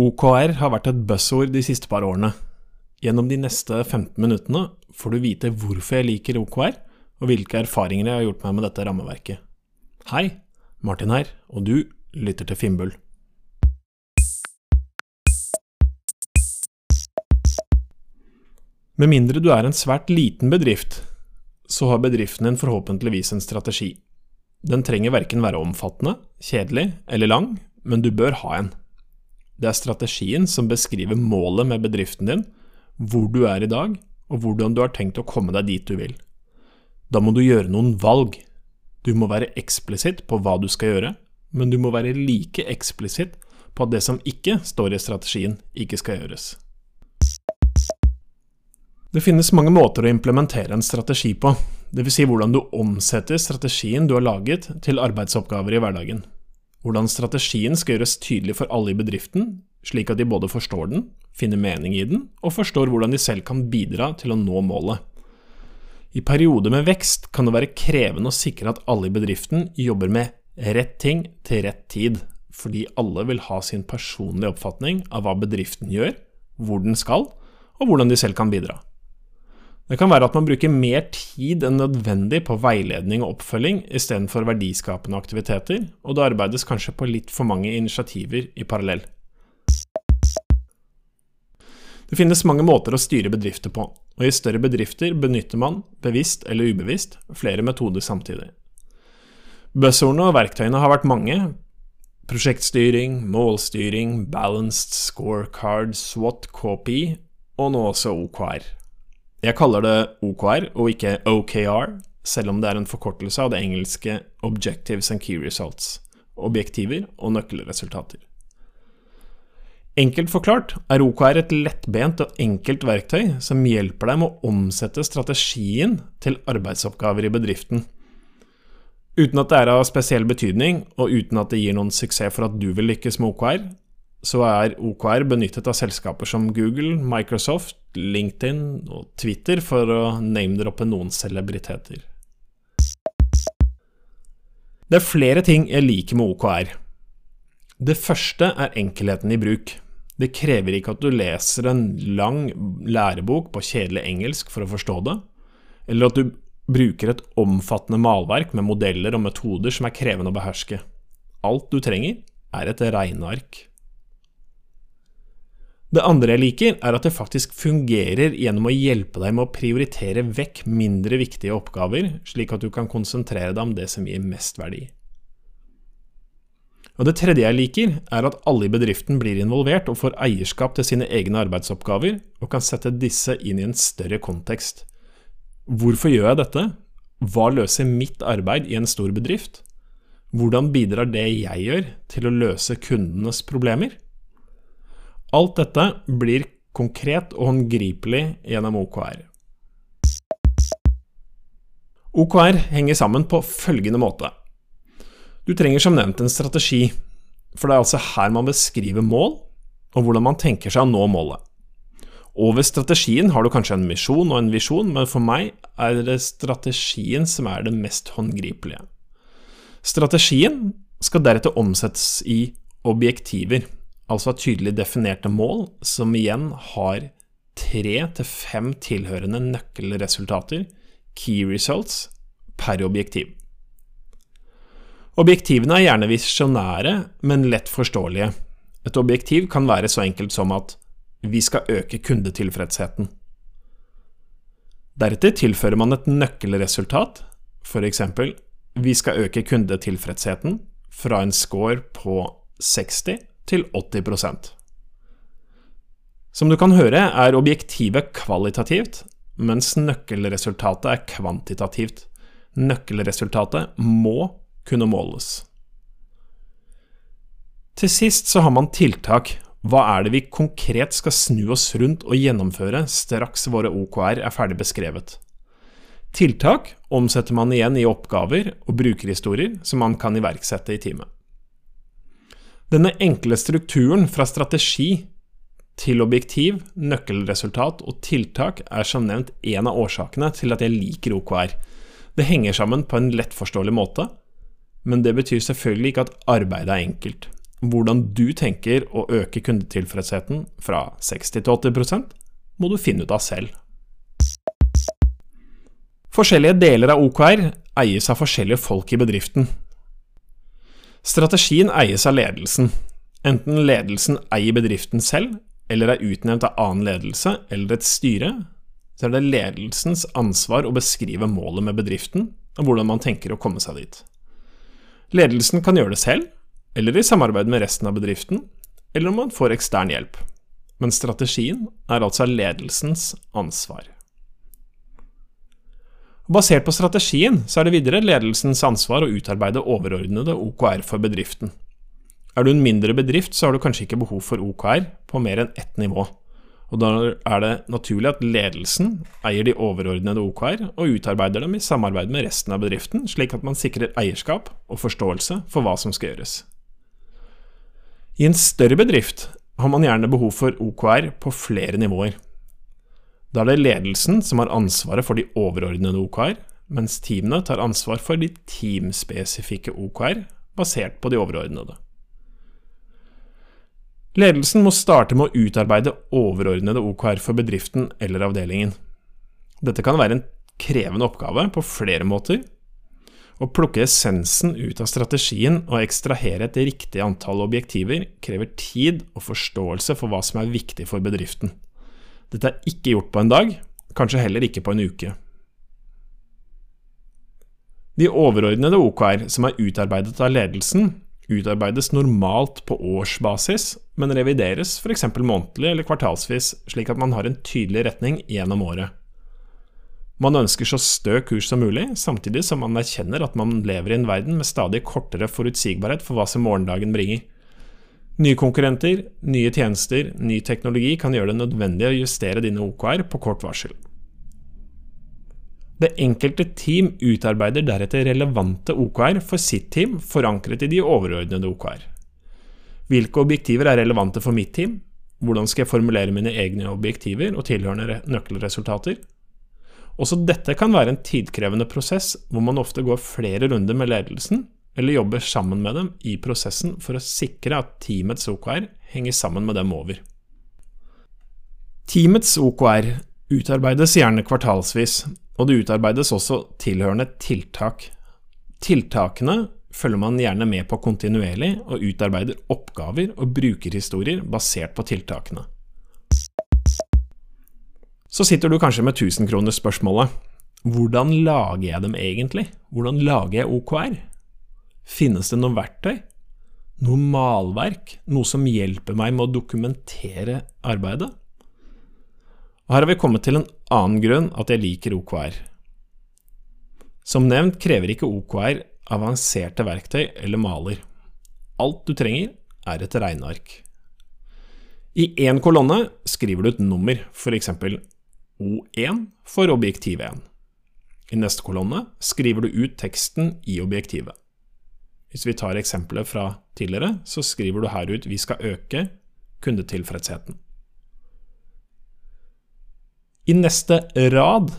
OKR har vært et buzzord de siste par årene. Gjennom de neste 15 minuttene får du vite hvorfor jeg liker OKR, og hvilke erfaringer jeg har gjort meg med dette rammeverket. Hei, Martin her, og du lytter til Finnbull. Med mindre du er en svært liten bedrift, så har bedriften din forhåpentligvis en strategi. Den trenger verken være omfattende, kjedelig eller lang, men du bør ha en. Det er strategien som beskriver målet med bedriften din, hvor du er i dag, og hvordan du har tenkt å komme deg dit du vil. Da må du gjøre noen valg. Du må være eksplisitt på hva du skal gjøre, men du må være like eksplisitt på at det som ikke står i strategien, ikke skal gjøres. Det finnes mange måter å implementere en strategi på, dvs. Si hvordan du omsetter strategien du har laget, til arbeidsoppgaver i hverdagen hvordan strategien skal gjøres tydelig for alle i bedriften, slik at de både forstår den, finner mening i den, og forstår hvordan de selv kan bidra til å nå målet. I perioder med vekst kan det være krevende å sikre at alle i bedriften jobber med rett ting til rett tid, fordi alle vil ha sin personlige oppfatning av hva bedriften gjør, hvor den skal, og hvordan de selv kan bidra. Det kan være at man bruker mer tid enn nødvendig på veiledning og oppfølging istedenfor verdiskapende aktiviteter, og det arbeides kanskje på litt for mange initiativer i parallell. Det finnes mange måter å styre bedrifter på, og i større bedrifter benytter man, bevisst eller ubevisst, flere metoder samtidig. Buzzordene og verktøyene har vært mange. Prosjektstyring, målstyring, balanced scorecard, SWAT, KPI, og nå også OKR. Jeg kaller det OKR og ikke OKR, selv om det er en forkortelse av det engelske Objectives and Key Results, objektiver og nøkkelresultater. Enkelt forklart er OKR et lettbent og enkelt verktøy som hjelper deg med å omsette strategien til arbeidsoppgaver i bedriften. Uten at det er av spesiell betydning, og uten at det gir noen suksess for at du vil lykkes med OKR, så er OKR benyttet av selskaper som Google, Microsoft, LinkedIn og Twitter, for å name-droppe noen celebriteter. Det er flere ting jeg liker med OKR. Det første er enkelheten i bruk. Det krever ikke at du leser en lang lærebok på kjedelig engelsk for å forstå det, eller at du bruker et omfattende malverk med modeller og metoder som er krevende å beherske. Alt du trenger, er et regneark. Det andre jeg liker, er at det faktisk fungerer gjennom å hjelpe deg med å prioritere vekk mindre viktige oppgaver, slik at du kan konsentrere deg om det som gir mest verdi. Og Det tredje jeg liker, er at alle i bedriften blir involvert og får eierskap til sine egne arbeidsoppgaver, og kan sette disse inn i en større kontekst. Hvorfor gjør jeg dette? Hva løser mitt arbeid i en stor bedrift? Hvordan bidrar det jeg gjør, til å løse kundenes problemer? Alt dette blir konkret og håndgripelig gjennom OKR. OKR henger sammen på følgende måte. Du trenger som nevnt en strategi, for det er altså her man beskriver mål, og hvordan man tenker seg å nå målet. Over strategien har du kanskje en misjon og en visjon, men for meg er det strategien som er det mest håndgripelige. Strategien skal deretter omsettes i objektiver altså tydelig definerte mål, som igjen har tre til fem tilhørende nøkkelresultater, key results, per objektiv. Objektivene er gjerne visjonære, men lett forståelige. Et objektiv kan være så enkelt som at vi skal øke kundetilfredsheten. Deretter tilfører man et nøkkelresultat, eksempel vi skal øke kundetilfredsheten fra en score på 60 til 80 Som du kan høre, er objektivet kvalitativt, mens nøkkelresultatet er kvantitativt. Nøkkelresultatet må kunne måles. Til sist så har man tiltak. Hva er det vi konkret skal snu oss rundt og gjennomføre straks våre OKR er ferdig beskrevet? Tiltak omsetter man igjen i oppgaver og brukerhistorier som man kan iverksette i teamet. Denne enkle strukturen fra strategi til objektiv, nøkkelresultat og tiltak er som nevnt en av årsakene til at jeg liker OKR. Det henger sammen på en lettforståelig måte, men det betyr selvfølgelig ikke at arbeidet er enkelt. hvordan du tenker å øke kundetilfredsheten fra 60 til 80% må du finne ut av selv. Forskjellige deler av OKR eies av forskjellige folk i bedriften. Strategien eies av ledelsen, enten ledelsen eier bedriften selv, eller er utnevnt av annen ledelse eller et styre, så er det ledelsens ansvar å beskrive målet med bedriften, og hvordan man tenker å komme seg dit. Ledelsen kan gjøre det selv, eller i samarbeid med resten av bedriften, eller om man får ekstern hjelp. Men strategien er altså ledelsens ansvar. Basert på strategien så er det videre ledelsens ansvar å utarbeide overordnede OKR for bedriften. Er du en mindre bedrift, så har du kanskje ikke behov for OKR på mer enn ett nivå. Og da er det naturlig at ledelsen eier de overordnede OKR og utarbeider dem i samarbeid med resten av bedriften, slik at man sikrer eierskap og forståelse for hva som skal gjøres. I en større bedrift har man gjerne behov for OKR på flere nivåer. Da er det ledelsen som har ansvaret for de overordnede OKR, mens teamene tar ansvar for de teamspesifikke OKR basert på de overordnede. Ledelsen må starte med å utarbeide overordnede OKR for bedriften eller avdelingen. Dette kan være en krevende oppgave på flere måter. Å plukke essensen ut av strategien og ekstrahere et riktig antall objektiver krever tid og forståelse for hva som er viktig for bedriften. Dette er ikke gjort på en dag, kanskje heller ikke på en uke. De overordnede OKR som er utarbeidet av ledelsen, utarbeides normalt på årsbasis, men revideres f.eks. månedlig eller kvartalsvis, slik at man har en tydelig retning gjennom året. Man ønsker så stø kurs som mulig, samtidig som man erkjenner at man lever i en verden med stadig kortere forutsigbarhet for hva som morgendagen bringer. Nye konkurrenter, nye tjenester, ny teknologi kan gjøre det nødvendig å justere dine OKR på kort varsel. Det enkelte team utarbeider deretter relevante OKR for sitt team, forankret i de overordnede OKR. Hvilke objektiver er relevante for mitt team? Hvordan skal jeg formulere mine egne objektiver og tilhørende nøkkelresultater? Også dette kan være en tidkrevende prosess, hvor man ofte går flere runder med ledelsen eller jobber sammen med dem i prosessen for å sikre at teamets OKR henger sammen med dem over. Teamets OKR utarbeides gjerne kvartalsvis, og det utarbeides også tilhørende tiltak. Tiltakene følger man gjerne med på kontinuerlig, og utarbeider oppgaver og brukerhistorier basert på tiltakene. Så sitter du kanskje med tusenkronersspørsmålet. Hvordan lager jeg dem egentlig? Hvordan lager jeg OKR? Finnes det noe verktøy? Noe malverk? Noe som hjelper meg med å dokumentere arbeidet? Og her har vi kommet til en annen grunn at jeg liker OKR. Som nevnt krever ikke OKR avanserte verktøy eller maler. Alt du trenger, er et regneark. I én kolonne skriver du et nummer, f.eks. O1 for objektiv 1. I neste kolonne skriver du ut teksten i objektivet. Hvis vi tar eksempelet fra tidligere, så skriver du her ut 'vi skal øke kundetilfredsheten'. I neste rad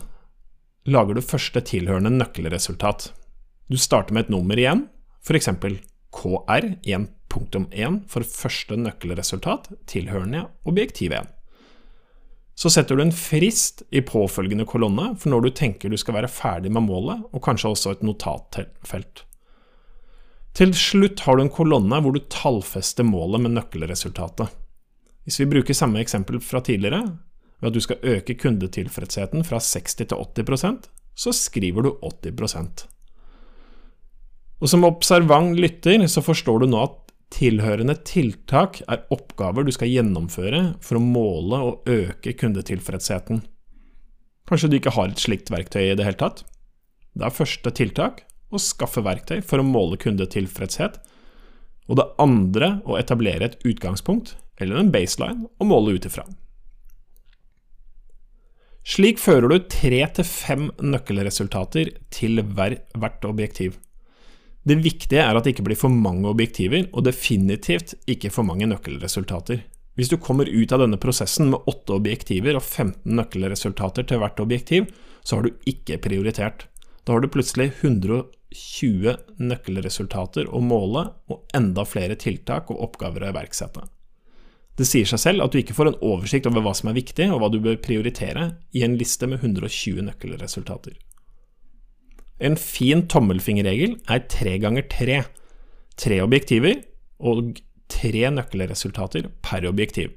lager du første tilhørende nøkkelresultat. Du starter med et nummer igjen, f.eks. KR 1.1 for første nøkkelresultat tilhørende objektiv 1. Så setter du en frist i påfølgende kolonne for når du tenker du skal være ferdig med målet, og kanskje også et notatfelt. Til slutt har du en kolonne hvor du tallfester målet med nøkkelresultatet. Hvis vi bruker samme eksempel fra tidligere, ved at du skal øke kundetilfredsheten fra 60 til 80% så skriver du 80% Og Som observant lytter så forstår du nå at tilhørende tiltak er oppgaver du skal gjennomføre for å måle og øke kundetilfredsheten. Kanskje du ikke har et slikt verktøy i det hele tatt? Det er første tiltak å skaffe verktøy for å måle kundetilfredshet, og det andre å etablere et utgangspunkt, eller en baseline, å måle ut ifra. Slik fører du tre til fem nøkkelresultater til hvert objektiv. Det viktige er at det ikke blir for mange objektiver, og definitivt ikke for mange nøkkelresultater. Hvis du kommer ut av denne prosessen med åtte objektiver og 15 nøkkelresultater til hvert objektiv, så har du ikke prioritert. Da har du plutselig 100 20 nøkkelresultater å måle og enda flere tiltak og oppgaver å iverksette. Det sier seg selv at du ikke får en oversikt over hva som er viktig, og hva du bør prioritere, i en liste med 120 nøkkelresultater. En fin tommelfingerregel er tre ganger tre. Tre objektiver og tre nøkkelresultater per objektiv.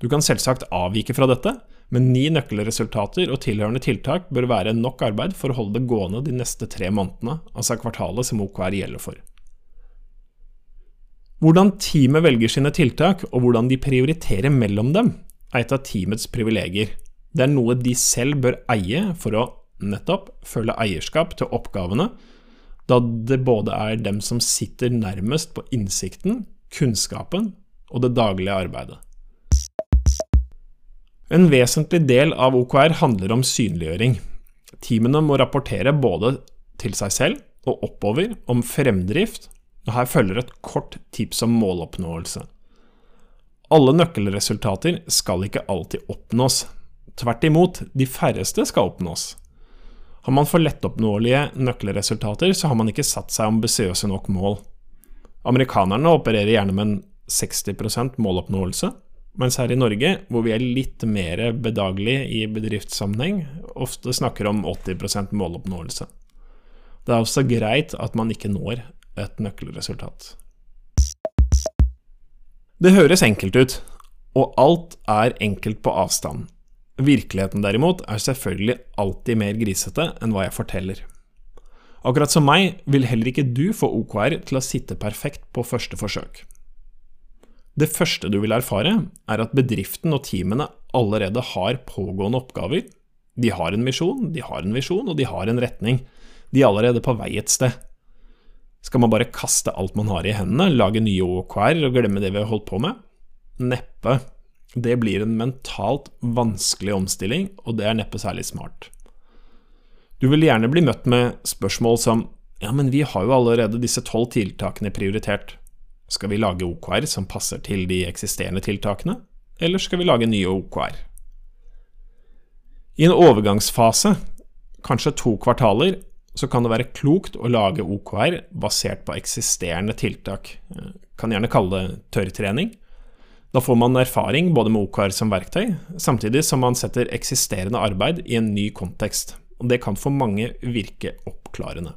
Du kan selvsagt avvike fra dette, men ni nøkkelresultater og tilhørende tiltak bør være nok arbeid for å holde det gående de neste tre månedene, altså kvartalet som OKR gjelder for. Hvordan teamet velger sine tiltak, og hvordan de prioriterer mellom dem, er et av teamets privilegier. Det er noe de selv bør eie for å nettopp føle eierskap til oppgavene, da det både er dem som sitter nærmest på innsikten, kunnskapen og det daglige arbeidet. En vesentlig del av OKR handler om synliggjøring. Teamene må rapportere både til seg selv og oppover om fremdrift, og her følger et kort tips om måloppnåelse. Alle nøkkelresultater skal ikke alltid oppnås. Tvert imot, de færreste skal oppnås. Har man for lettoppnåelige nøkkelresultater, så har man ikke satt seg ambisiøse nok mål. Amerikanerne opererer gjerne med en 60% måloppnåelse, mens her i Norge, hvor vi er litt mer bedagelige i bedriftssammenheng, ofte snakker om 80% måloppnåelse. Det er også greit at man ikke når et nøkkelresultat. Det høres enkelt ut, og alt er enkelt på avstand. Virkeligheten derimot er selvfølgelig alltid mer grisete enn hva jeg forteller. Akkurat som meg vil heller ikke du få OKR til å sitte perfekt på første forsøk. Det første du vil erfare, er at bedriften og teamene allerede har pågående oppgaver. De har en misjon, de har en visjon, og de har en retning. De er allerede på vei et sted. Skal man bare kaste alt man har i hendene, lage nye OKR og glemme det vi har holdt på med? Neppe. Det blir en mentalt vanskelig omstilling, og det er neppe særlig smart. Du vil gjerne bli møtt med spørsmål som ja, men vi har jo allerede disse tolv tiltakene prioritert. Skal vi lage OKR som passer til de eksisterende tiltakene, eller skal vi lage nye OKR? I en overgangsfase, kanskje to kvartaler, så kan det være klokt å lage OKR basert på eksisterende tiltak. Kan gjerne kalle det tørrtrening. Da får man erfaring både med OKR som verktøy, samtidig som man setter eksisterende arbeid i en ny kontekst. Og det kan for mange virke oppklarende.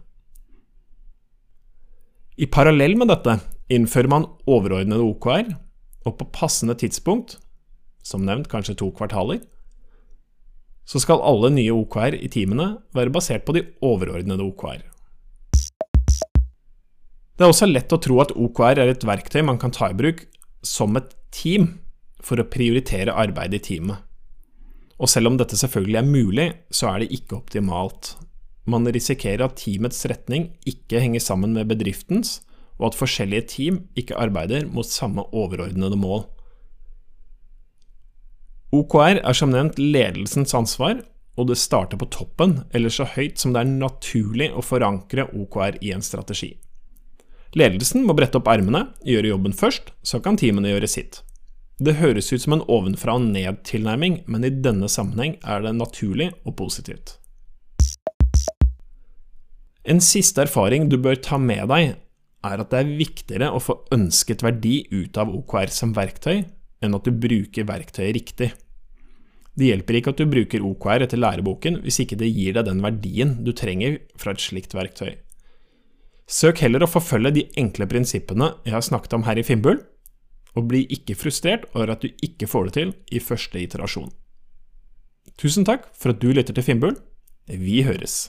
I parallell med dette innfører man overordnede OKR, og på passende tidspunkt, som nevnt kanskje to kvartaler, så skal alle nye OKR i teamene være basert på de overordnede OKR. Det er også lett å tro at OKR er et verktøy man kan ta i bruk som et team for å prioritere arbeidet i teamet. Og selv om dette selvfølgelig er mulig, så er det ikke optimalt man risikerer at teamets retning ikke henger sammen med bedriftens, og at forskjellige team ikke arbeider mot samme overordnede mål. OKR er som nevnt ledelsens ansvar, og det starter på toppen, eller så høyt som det er naturlig å forankre OKR i en strategi. Ledelsen må brette opp ermene, gjøre jobben først, så kan teamene gjøre sitt. Det høres ut som en ovenfra og ned-tilnærming, men i denne sammenheng er det naturlig og positivt. En siste erfaring du bør ta med deg, er at det er viktigere å få ønsket verdi ut av OKR som verktøy, enn at du bruker verktøyet riktig. Det hjelper ikke at du bruker OKR etter læreboken hvis ikke det gir deg den verdien du trenger fra et slikt verktøy. Søk heller å forfølge de enkle prinsippene jeg har snakket om her i Finnbull, og bli ikke frustrert over at du ikke får det til i første iterasjon. Tusen takk for at du lytter til Finnbull. Vi høres.